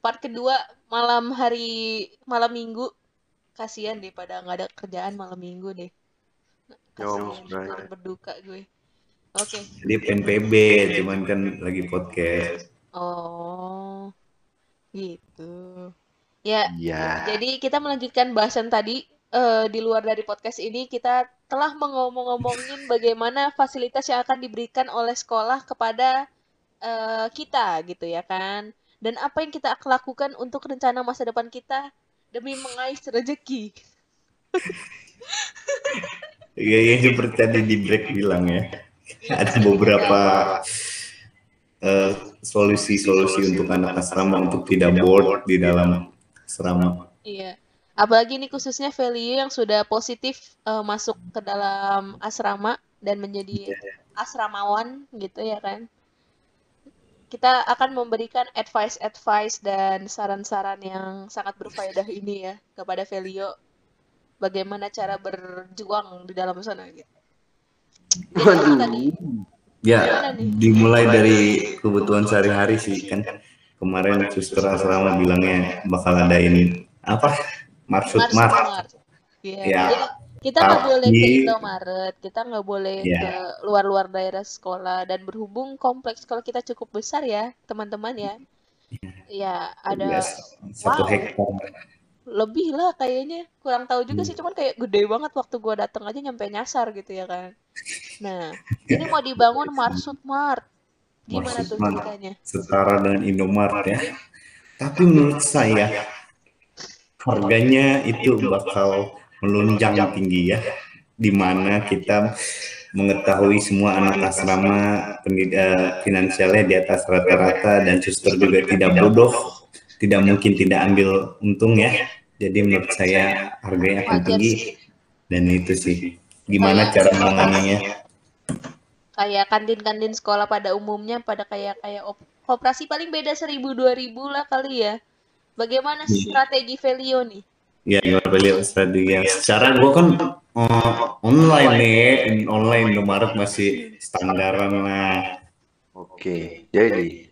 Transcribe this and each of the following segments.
part kedua malam hari malam minggu. Kasihan deh pada nggak ada kerjaan malam minggu deh. Oh, Kasihan turut berduka gue. Oke. Jadi PNPB, cuman kan lagi podcast. Oh. Gitu. Ya, Ya. Jadi kita melanjutkan bahasan tadi eh, di luar dari podcast ini kita telah mengomong-ngomongin bagaimana fasilitas yang akan diberikan oleh sekolah kepada eh, kita gitu ya kan. Dan apa yang kita akan lakukan untuk rencana masa depan kita demi mengais rezeki. Ya, ya seperti tadi di break bilang ya. Ada beberapa eh, solusi-solusi untuk anak asrama untuk tidak bored di dalam asrama. Iya. Apalagi ini khususnya value yang sudah positif eh, masuk ke dalam asrama dan menjadi asramawan gitu ya kan. Kita akan memberikan advice-advice dan saran-saran yang sangat berfaedah ini ya kepada Velio bagaimana cara berjuang di dalam sana gitu. Tadi. Ya, dimulai dari kebutuhan sehari-hari sih kan. Kemarin suster asrama bilangnya bakal ada ini apa? Marsud Mars, Mars. Mars. Iya. Ya. Kita nggak boleh ke Indomaret, kita nggak boleh Ya. ke luar-luar daerah sekolah dan berhubung kompleks sekolah kita cukup besar ya, teman-teman ya. Ya, ada Ya, satu Wow. hektar. lebih lah kayaknya. Kurang tahu juga Hmm. sih, cuman kayak gede banget waktu gua datang aja nyampe nyasar gitu ya kan. Nah, ini mau dibangun Marsud Mart. Gimana Marsud tuh ceritanya? setara dengan Indomaret ya. Tapi menurut saya harganya itu bakal melunjang tinggi ya, di mana kita mengetahui semua anak asrama pendid- eh, finansialnya di atas rata-rata dan suster juga tidak bodoh, tidak mungkin tidak ambil untung ya. Jadi menurut saya harganya akan tinggi dan itu sih gimana cara menanganinya. Kayak kantin-kantin sekolah pada umumnya pada kayak kayak op- koperasi paling beda seribu dua ribu lah kali ya. Bagaimana Iya. strategi Velio nih? Ya, gimana beliau strategi yang secara gua kan eh, online nih, online Indomaret masih standaran lah. Oke, jadi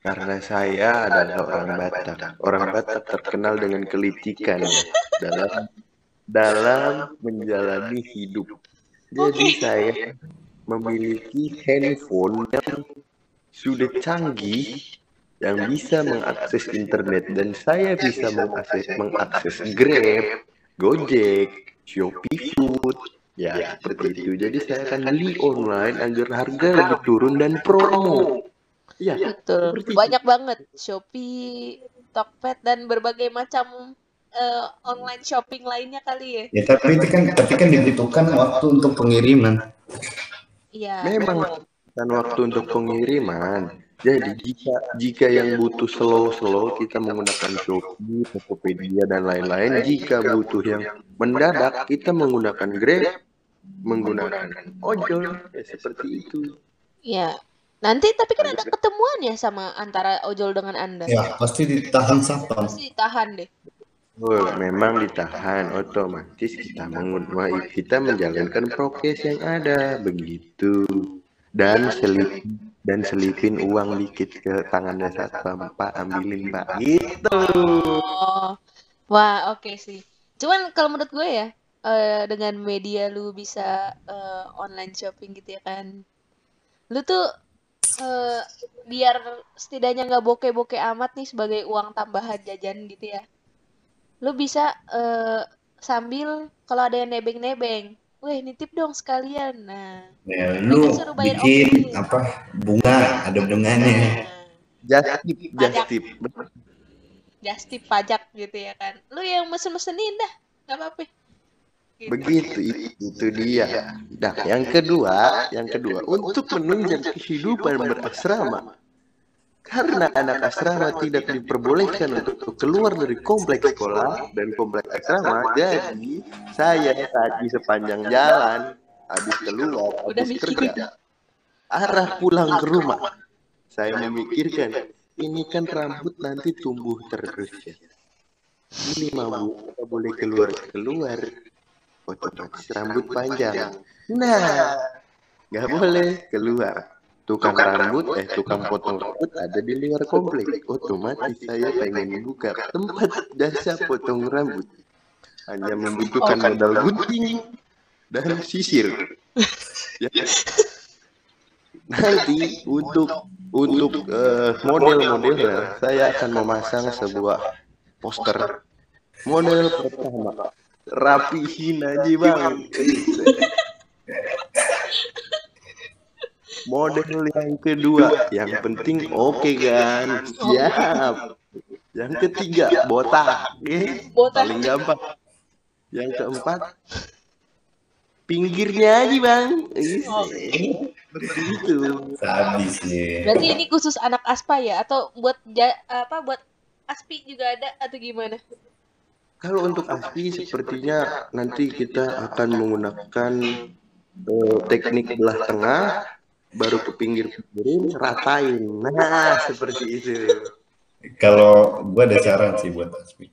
karena saya adalah orang Batak, orang Batak terkenal dengan kelitikan ya, dalam dalam menjalani hidup. Jadi saya memiliki handphone yang sudah canggih yang bisa mengakses internet dan saya bisa mengakses mengakses Grab, Gojek, Shopee Food, ya seperti itu. Jadi saya akan beli online agar harga lebih turun dan promo. Ya, Betul. seperti itu. Banyak banget Shopee, Tokped dan berbagai macam eh, online shopping lainnya kali ya. Ya, tapi itu kan tapi kan dibutuhkan waktu untuk pengiriman. Iya. Memang kan waktu untuk pengiriman. Jadi jika jika yang butuh slow-slow kita menggunakan Shopee, Tokopedia dan lain-lain. Jika butuh yang mendadak kita menggunakan Grab, menggunakan ojol, ya seperti itu. Iya. Nanti tapi kan ada ketemuan ya sama antara ojol dengan Anda. Ya, pasti ditahan satpam. Pasti ditahan deh. Oh, memang ditahan otomatis kita menggunakan kita menjalankan prokes yang ada begitu dan selip dan selipin uang dikit ke tangannya satpam pak ambilin pak gitu Oh. Wah, oke sih. Cuman kalau menurut gue ya, eh, dengan media lu bisa eh, online shopping gitu ya kan. Lu tuh eh, biar setidaknya nggak bokeh-bokeh amat nih sebagai uang tambahan jajan gitu ya. Lu bisa eh, sambil kalau ada yang nebeng-nebeng, weh nitip dong sekalian. Nah, Ya, lu Mereka suruh bayar bikin ongkir. apa bunga ada bunganya. nah, just tip just tip just tip pajak gitu ya kan. Lu yang mesen-mesenin dah, nggak apa-apa. Gitu. begitu itu, itu dia nah yang kedua yang kedua untuk menunjang kehidupan berasrama karena anak asrama tidak diperbolehkan untuk keluar dari kompleks sekolah dan kompleks asrama. jadi saya tadi sepanjang jalan habis keluar habis kerja. arah pulang ke rumah. saya memikirkan ini kan rambut nanti tumbuh terus ya. ini mau boleh keluar keluar. otomatis rambut panjang. nah nggak boleh. keluar tukang rambut eh tukang potong rambut ada di luar komplek. otomatis saya pengen buka tempat jasa potong rambut. hanya membutuhkan modal gunting dan sisir. ya. nanti untuk untuk uh, model-modelnya saya akan memasang sebuah poster. model pertama. Rapihin aja bang model yang kedua. yang penting oke okay, kan? siap. Yang ketiga botak. Eh, paling gampang. Yang keempat pinggirnya aja bang. Begitu habis nih berarti ini khusus anak aspa ya? Atau buat ja, apa buat aspi juga ada atau gimana? Kalau untuk aspi sepertinya nanti kita akan menggunakan uh, teknik belah tengah baru ke pinggir pinggirin ratain nah seperti itu kalau gua ada saran sih buat Asmi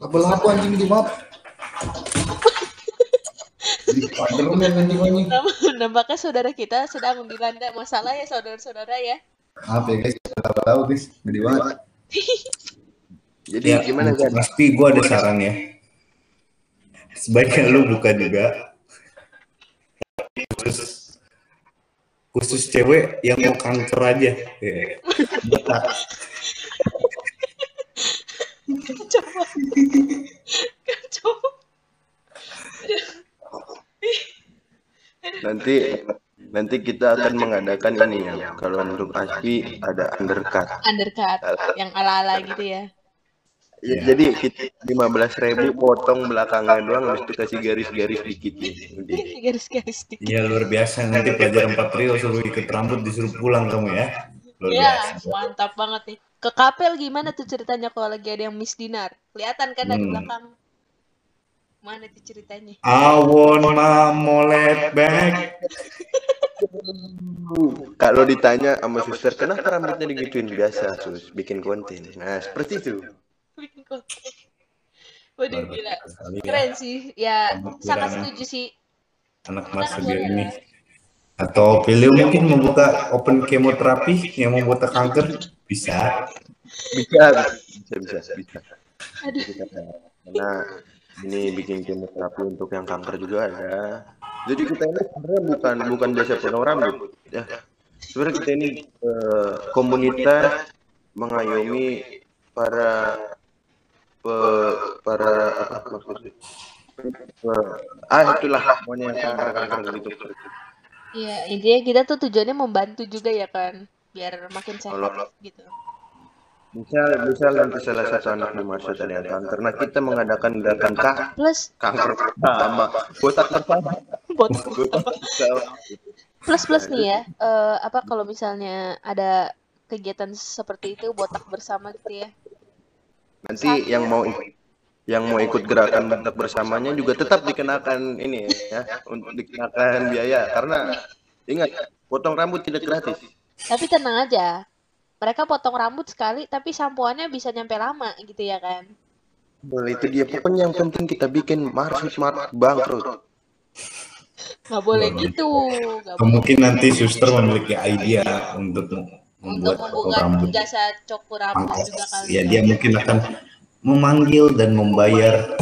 label apa anjing di map Nampaknya saudara kita sedang dilanda masalah ya saudara-saudara ya. Apa ya guys, tahu tahu guys, gede banget. Jadi ya, gimana kan? Pasti gue ada saran ya. Sebaiknya lu buka juga khusus cewek yang mau kanker aja. Yeah. Coba. Coba. Nanti nanti kita akan mengadakan ini ya. Kalau untuk Aspi ada undercut. Undercut yang ala-ala gitu ya. Ya, ya. Jadi kita lima belas ribu potong belakangnya doang, habis itu kasih garis-garis dikit ya. Garis-garis dikit. Iya luar biasa nanti pelajaran empat trio suruh ikut rambut disuruh pulang kamu ya. Iya mantap banget nih. Ke kapel gimana tuh ceritanya kalau lagi ada yang Miss Dinar? Kelihatan kan dari hmm. belakang. Mana tuh ceritanya? I wanna molet back. Kalau ditanya sama suster, kenapa rambutnya digituin biasa, sus bikin konten. Nah, seperti itu bikin konten. Waduh gila. ya. keren sih. Ya sangat setuju sih. anak mas ini. atau pilih mungkin membuka open kemoterapi yang membuat kanker? Bisa. Bisa bisa bisa bisa. Aduh. karena ini bikin kemoterapi untuk yang kanker juga ada jadi kita ini sebenarnya bukan bukan jasa potong rambut ya. Sebenarnya kita ini uh, komunitas mengayomi para pe, para apa maksudnya? Ah itulah pokoknya yang kanker gitu Iya, intinya kita tuh tujuannya membantu juga ya kan, biar makin sehat gitu. Misal, misal nanti salah satu anak di masa ada yang kanker, nah kita mengadakan gerakan kah? Plus. Kanker pertama, botak pertama, botak Plus plus nih ya, uh, apa kalau misalnya ada kegiatan seperti itu botak bersama gitu ya? Nanti yang mau yang mau ikut gerakan bentak bersamanya juga tetap dikenakan ini ya untuk dikenakan biaya karena ingat potong rambut tidak gratis. Tapi tenang aja. Mereka potong rambut sekali tapi sampoannya bisa nyampe lama gitu ya kan. Boleh itu dia pokoknya yang penting kita bikin market smart bangkrut. Gak boleh gitu. Gak Mungkin boleh. nanti suster memiliki idea untuk membuat untuk rambut. jasa cukur rambut juga kali. Ya, dia mungkin akan memanggil dan membayar.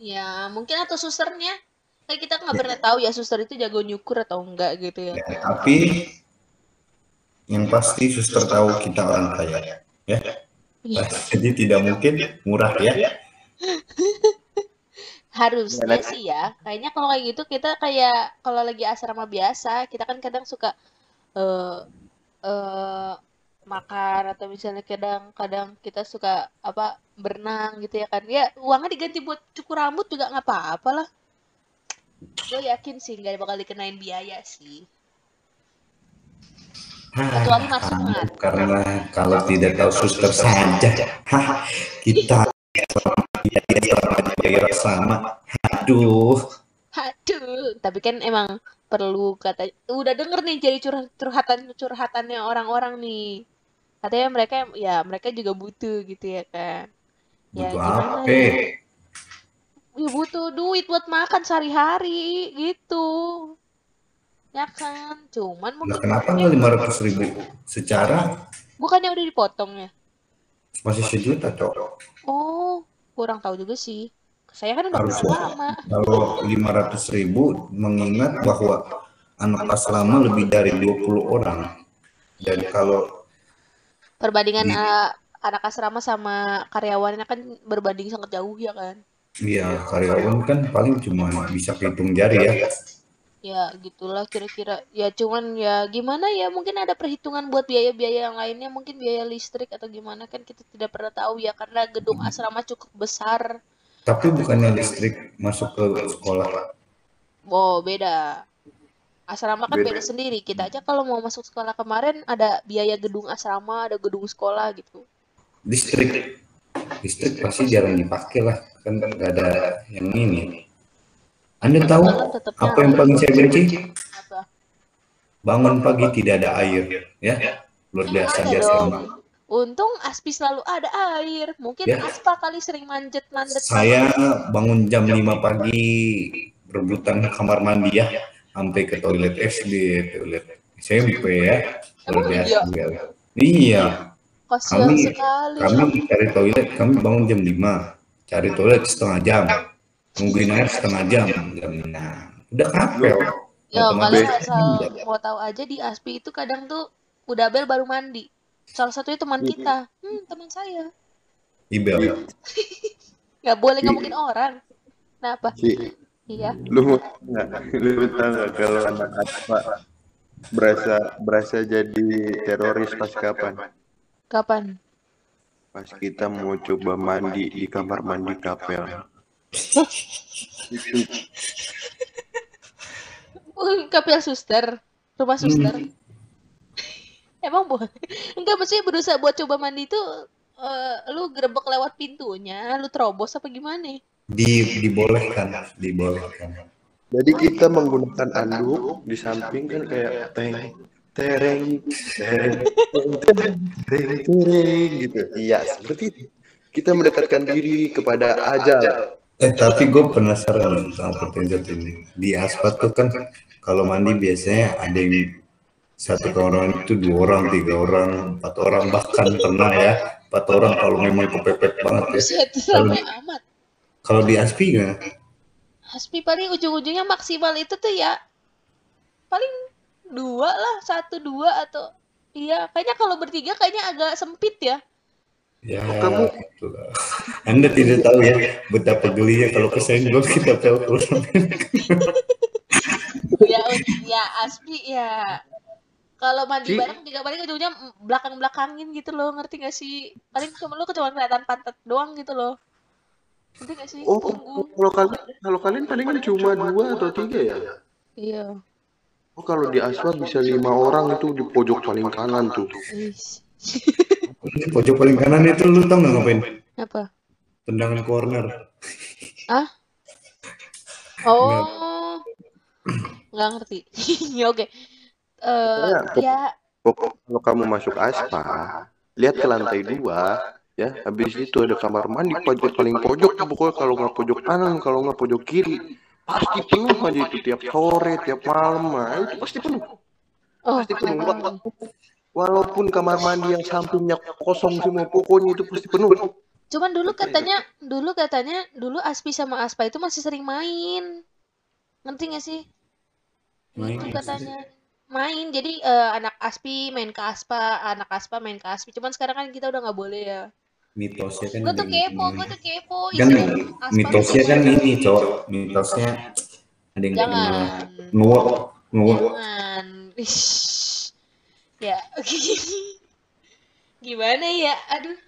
Ya, mungkin atau susternya. Kayak kita nggak pernah tahu ya suster itu jago nyukur atau enggak gitu ya. ya tapi yang pasti suster tahu kita orang kaya, ya. ya. Jadi tidak mungkin murah ya. Harusnya sih ya. Kayaknya kalau kayak gitu kita kayak kalau lagi asrama biasa, kita kan kadang suka uh, uh, makan atau misalnya kadang-kadang kita suka apa berenang gitu ya kan. Ya uangnya diganti buat cukur rambut juga nggak apa-apa lah. Gue yakin sih nggak bakal dikenain biaya sih. Kecuali masuk karena kalau tidak tahu suster saja. Kita biaya sama. Aduh. Aduh tapi kan emang perlu kata udah denger nih jadi curhat curhatan curhatannya orang-orang nih katanya mereka ya mereka juga butuh gitu ya kan ya butuh gimana apa? ya ya butuh duit buat makan sehari-hari gitu Ya kan, cuman mungkin kenapa nggak lima ratus ribu? Secara bukannya udah dipotong ya? masih sejuta cok. Oh, kurang tahu juga sih. Saya kan udah kenal lama. Kalau lima ratus ribu mengingat bahwa anak asrama lebih dari 20 orang. Dan kalau Perbandingan Di- eh, anak asrama sama karyawannya kan berbanding sangat jauh ya kan? ya karyawan kan paling cuma bisa hitung jari ya. Ya gitulah kira-kira. Ya cuman ya gimana ya mungkin ada perhitungan buat biaya-biaya yang lainnya mungkin biaya listrik atau gimana kan kita tidak pernah tahu ya karena gedung asrama cukup besar. Tapi bukannya listrik masuk ke sekolah. Oh beda. Asrama kan Beda. beda sendiri. Kita aja kalau mau masuk sekolah kemarin ada biaya gedung asrama, ada gedung sekolah gitu. Listrik. Listrik pasti jarang dipakai lah. Kan nggak ada yang ini. Anda tahu tetap apa yang paling saya benci? Bangun pagi tidak ada air. Ya, luar biasa asrama. Untung Aspi selalu ada air. Mungkin Ya. Aspa kali sering manjet-manjet. Saya bangun jam 5 pagi rebutan kamar mandi ya sampai ke toilet SD, toilet SMP ya. Biasa iya? Iya, Kasihan kami sekali. kami cari toilet, kami bangun jam 5. Cari toilet setengah jam. Nungguin air setengah jam. Jam 6. Udah kapel. Ya, kalian asal mau tahu aja di Aspi itu kadang tuh udah bel baru mandi. Salah satunya teman kita. Hmm, teman saya. Ibel. Nggak boleh ngomongin orang. Kenapa? Si, Iya. lu mau nggak? Lu tahu nggak kalau anak aspa berasa berasa jadi teroris pas kapan? Kapan? Pas kita mau coba mandi di kamar mandi kapel. Itu kapel suster. Rumah suster. Hmm. Emang boleh? Enggak, maksudnya berusaha buat coba mandi itu eh, lu gerebek lewat pintunya, lu terobos apa gimana? Di, dibolehkan, dibolehkan. Jadi kita menggunakan anduk di samping kan kayak teng tereng tereng tereng tereng tereng gitu. Iya seperti itu. Kita mendekatkan diri kepada ajal. Eh tapi gue penasaran sama pertanyaan ini. Di aspat tuh kan kalau mandi biasanya ada yang satu orang itu dua orang, tiga orang, empat orang bahkan pernah ya empat orang kalau memang kepepet banget ya. Ramai amat. Kalau di aspi nggak? Hasbi paling ujung-ujungnya maksimal itu tuh ya paling dua lah, satu dua atau iya kayaknya kalau bertiga kayaknya agak sempit ya. Ya, kamu- itulah. Anda tidak tahu ya betapa gelinya kalau kesenggol kita pelkul. Ya, ya Aspi ya. Kalau mandi bareng juga paling ujungnya belakang-belakangin gitu loh, ngerti gak sih? Paling cuma lu cuma kelihatan pantat doang gitu loh. Ngerti gak sih? Oh, kalau kalian kalau kalian palingan cuma dua atau tiga ya? Iya. Oh, kalau di aspa bisa lima orang itu di pojok paling kanan tuh. Di pojok paling kanan itu lu tau nggak ngapain? Apa? Tendangan corner. Oh. Nggak ngerti. Ya oke. Eh, Ya, ya Pokok kalau kamu masuk aspa, lihat ke lantai dua, ya. Habis itu ada kamar mandi pojok paling pojok. Pokoknya kalau nggak pojok kanan, kalau nggak pojok kiri, pasti penuh aja itu tiap sore, tiap malam, nah, itu pasti penuh. oh, Pasti penuh. Walaupun kamar mandi yang sampingnya kosong semua, pokoknya itu pasti penuh. Cuman dulu katanya, dulu katanya, dulu Aspi sama Aspa itu masih sering main. Ngerti gak sih? Main. Itu katanya. Main, jadi eh, anak Aspi main ke Aspa, anak Aspa main ke Aspi. Cuman sekarang kan kita udah nggak boleh ya. Mitosnya kan Gue tuh kepo, gue tuh kepo. kan Aspa mitosnya kan ini cowok mitosnya ada yang Jangan. nguak nguak Jangan. Ish. Ya. Gimana ya? Aduh.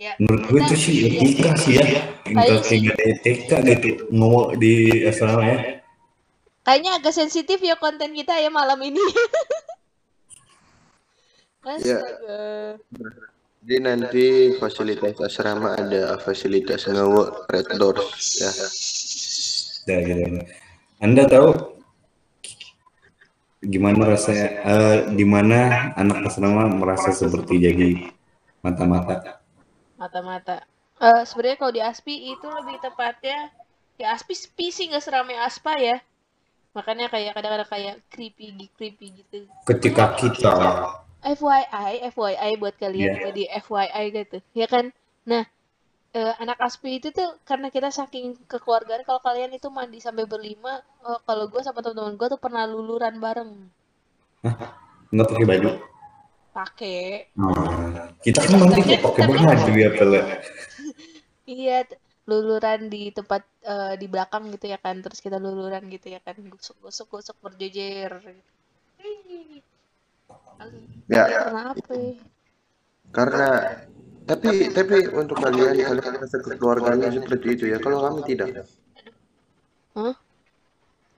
Ya, menurut gue itu sih etika sih ya etika sih. nggak ada etika gitu nguak di asrama ya kayaknya agak sensitif ya konten kita ya malam ini. Astaga. Jadi nanti fasilitas asrama ada fasilitas ngewe red doors ya. Dah, gitu. anda tahu gimana rasanya eh, di mana anak asrama merasa seperti jadi mata-mata Mata-mata. Eh sebenarnya kalau di Aspi itu lebih tepatnya ya Aspi Spi sih nggak seramai Aspa ya. Makanya kayak kadang-kadang kayak creepy creepy gitu. Ketika kita. FYI, FYI buat kalian Iya. jadi FYI gitu, ya kan? Nah, eh, anak aspi itu tuh karena kita saking kekeluargaan, kalau kalian itu mandi sampai berlima, eh, kalau gue sama teman-teman gue tuh pernah luluran bareng, nggak pakai baju, pakai, Ah, kita kan mandi pakai baju ya pele. iya, luluran di tempat eh, di belakang gitu ya kan, terus kita luluran gitu ya kan, gusuk gusuk gusuk berjejer. Ya, Karena apa? ya? karena tapi tapi untuk kalian kalian merasa keluarganya seperti itu ya. Kalau kami tidak. Hah?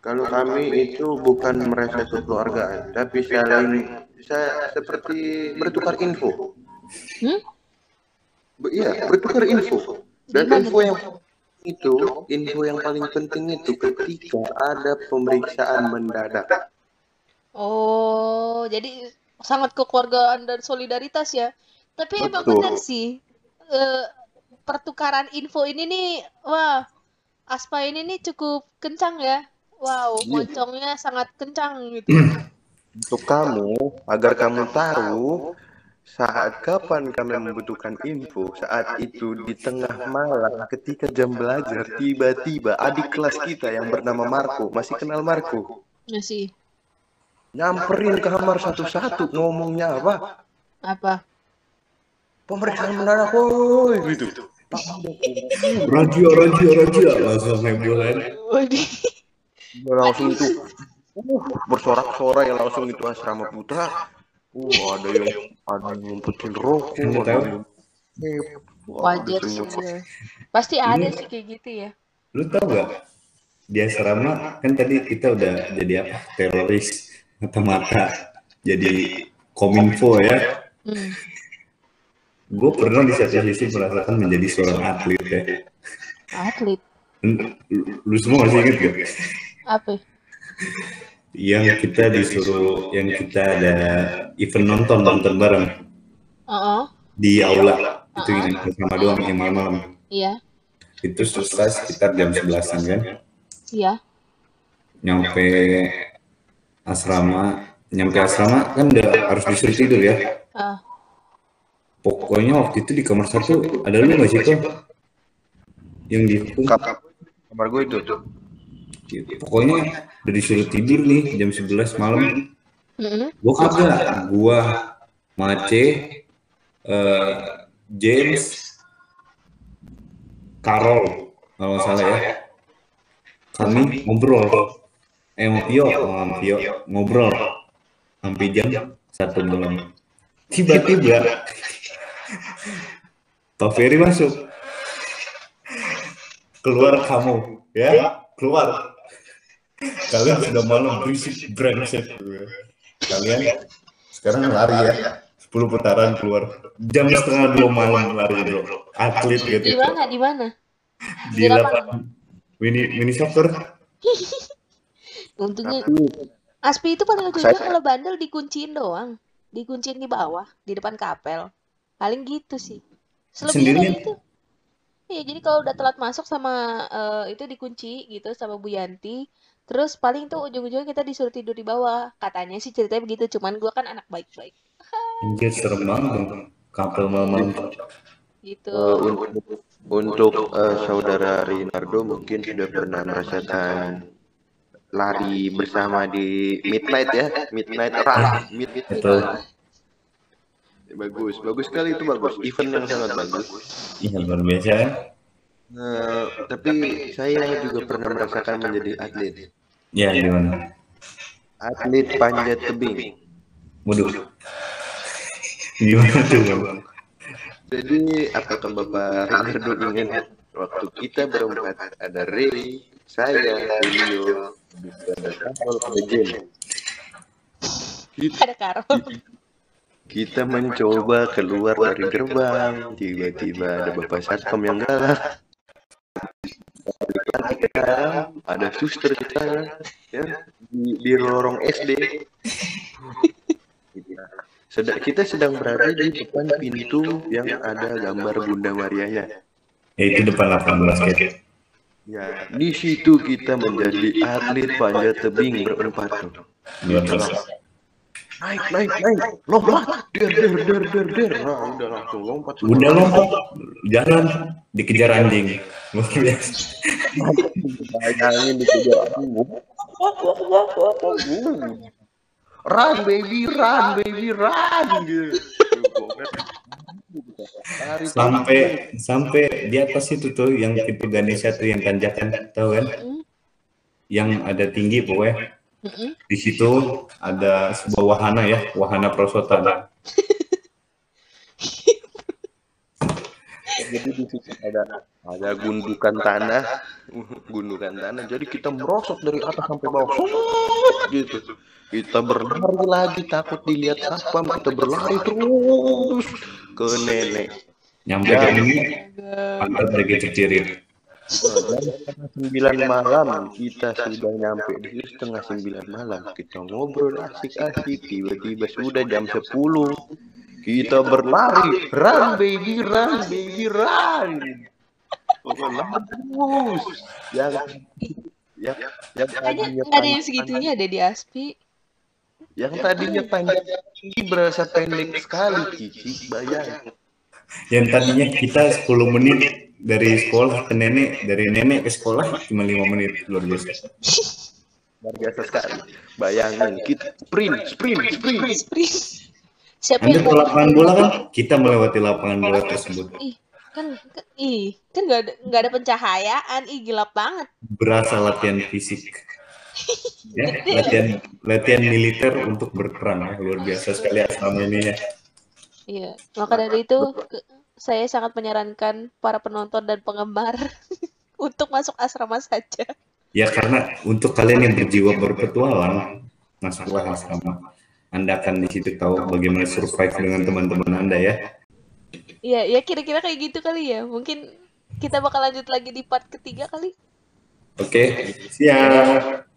Kalau kami itu bukan merasa kekeluargaan, tapi saling saya seperti bertukar info. Hmm? Iya, bertukar info. Dan info yang itu, info yang paling penting itu ketika ada pemeriksaan mendadak. Oh, jadi sangat kekeluargaan dan solidaritas ya. Tapi emang Betul. benar sih, eh, pertukaran info ini nih, wah, Aspa ini nih cukup kencang ya. Wow, Iya. moncongnya sangat kencang gitu. Untuk kamu, agar kamu tahu saat kapan kami membutuhkan info, saat itu di tengah malam ketika jam belajar, tiba-tiba adik kelas kita yang bernama Marco, masih kenal Marco, Ya sih, nyamperin ke kamar satu-satu ngomongnya apa? apa? Pemeriksaan mendadak, woi gitu. Radio, radio, radio, langsung heboh kan. Langsung itu uh, bersorak-sorai yang langsung itu asrama putra. Uh, ada yang ada yang ngumpetin rokok, ada tahu? yang Wah, wajar sih. Pasti ada Ini- sih kayak gitu ya. Lu tau gak? Di asrama kan tadi kita udah jadi apa? Teroris mata-mata, jadi kominfo ya. Hmm. Gue pernah di satu sisi merasakan menjadi seorang atlet ya. Atlet, Lu, lu semua masih inget gak? apa? Yang kita disuruh, yang kita ada event nonton nonton bareng Oh, di aula itu yang bersama doang yang malam-malam. iya, Itu selesai sekitar jam 11-an kan. iya. Nyampe asrama, nyampe asrama kan udah harus disuruh tidur ya. Ah, Pokoknya waktu itu di kamar satu ada lu nggak sih tuh yang? Kap- kamar gue itu tuh. Pokoknya udah disuruh tidur nih jam 11 malam. mm-mm. Gua kagak, gua Mace, eh, James, Carol kalau nggak salah ya. Kami ngobrol, eh sama Pio, sama Pio ngobrol sampai jam satu malam. Tiba-tiba Pak Ferry masuk. Keluar kamu, ya, keluar. Kalian sudah malam berisik brengsek. Kalian sekarang lari ya. 10 putaran keluar. Jam setengah dua malam lari bro. Atlet gitu. Di mana? Di mana? Di lapangan mini mini soccer. Untungnya Aspi itu paling ujungnya kalau bandel dikunciin doang. Dikunciin di bawah, di depan kapel. Paling gitu sih. Selebihnya itu. Iya, jadi kalau udah telat masuk sama eh, itu dikunci gitu sama Bu Yanti. Terus paling tuh ujung-ujungnya kita disuruh tidur di bawah. Katanya sih ceritanya begitu, cuman gua kan anak baik-baik. Anjir serem banget dong. Kapel malam-malam. Gitu. Eh, untuk untuk eh, saudara Rinaldo mungkin sudah pernah merasakan lari bersama di midnight ya, midnight run, midnight Betul. Bagus, bagus sekali itu bagus. Event yang sangat bagus. Iya luar biasa Eh, tapi saya juga pernah merasakan menjadi atlet. Ya gimana? Atlet panjat tebing. Waduh. Gimana tuh bang? Jadi apakah Bapak Rinaldo ingat waktu kita berempat ada Ray, saya, Julio, ada Carol, ada Jen. Kita, Ada Karol. kita mencoba keluar dari gerbang, tiba-tiba ada Bapak Satpam yang galak. Kita, ada suster kita ya di, di lorong SD. Sedang, kita sedang berada di depan pintu yang ada gambar Bunda Marianya. Ya itu depan lapangan basket. Ya, di situ kita menjadi atlet panjat tebing berempat tuh. Naik, naik, naik, lompat, der, der, der, der, der. Nah, udah langsung lompat. Udah lompat, jalan, dikejar anjing. Luar biasa. Bayangin dikejar anjing. Run baby, run baby, run gitu. Sampai sampai di atas itu tuh yang tipe Ganesha tuh yang tanjakan, tahu kan? Yang ada tinggi pokoknya. Di situ ada sebuah wahana ya, wahana prosotan. jadi di situ ada ada gundukan tanah. Gundukan tanah. Jadi kita merosot dari atas sampai bawah. Gitu. Kita berlari lagi takut dilihat satpam kita berlari terus ke nenek. Nyampe ke Astaga. pantat setengah sembilan malam kita sudah nyampe. Di setengah sembilan malam kita ngobrol asik-asik tiba-tiba sudah jam sepuluh. Kita berlari run baby run baby run. Terus yang yang yang tadinya ada yang segitunya ada di Aspi. yang tadinya panjang tinggi berasa pendek sekali cici bayang Yang tadinya kita 10 menit dari sekolah ke nenek, dari nenek ke sekolah cuma 5 menit. Luar biasa. luar biasa sekali bayangin kita sprint sprint sprint Sprint. Siapa Anda yang ke lapangan bola kan? Kita melewati lapangan bola tersebut. ih kan kan- ih kan nggak ada nggak ada pencahayaan ih gelap banget Berasa latihan fisik. Ya, latihan latihan militer untuk berperang. ya. Luar biasa sekali asrama ini ya. iya maka dari itu ke- saya sangat menyarankan para penonton dan penggemar untuk masuk asrama saja Ya karena untuk kalian yang berjiwa berpetualang, masuklah asrama. Anda akan di situ tahu bagaimana survive dengan teman-teman Anda ya. iya ya kira-kira kayak gitu kali ya mungkin kita bakal lanjut lagi di part ketiga kali Oke, siap.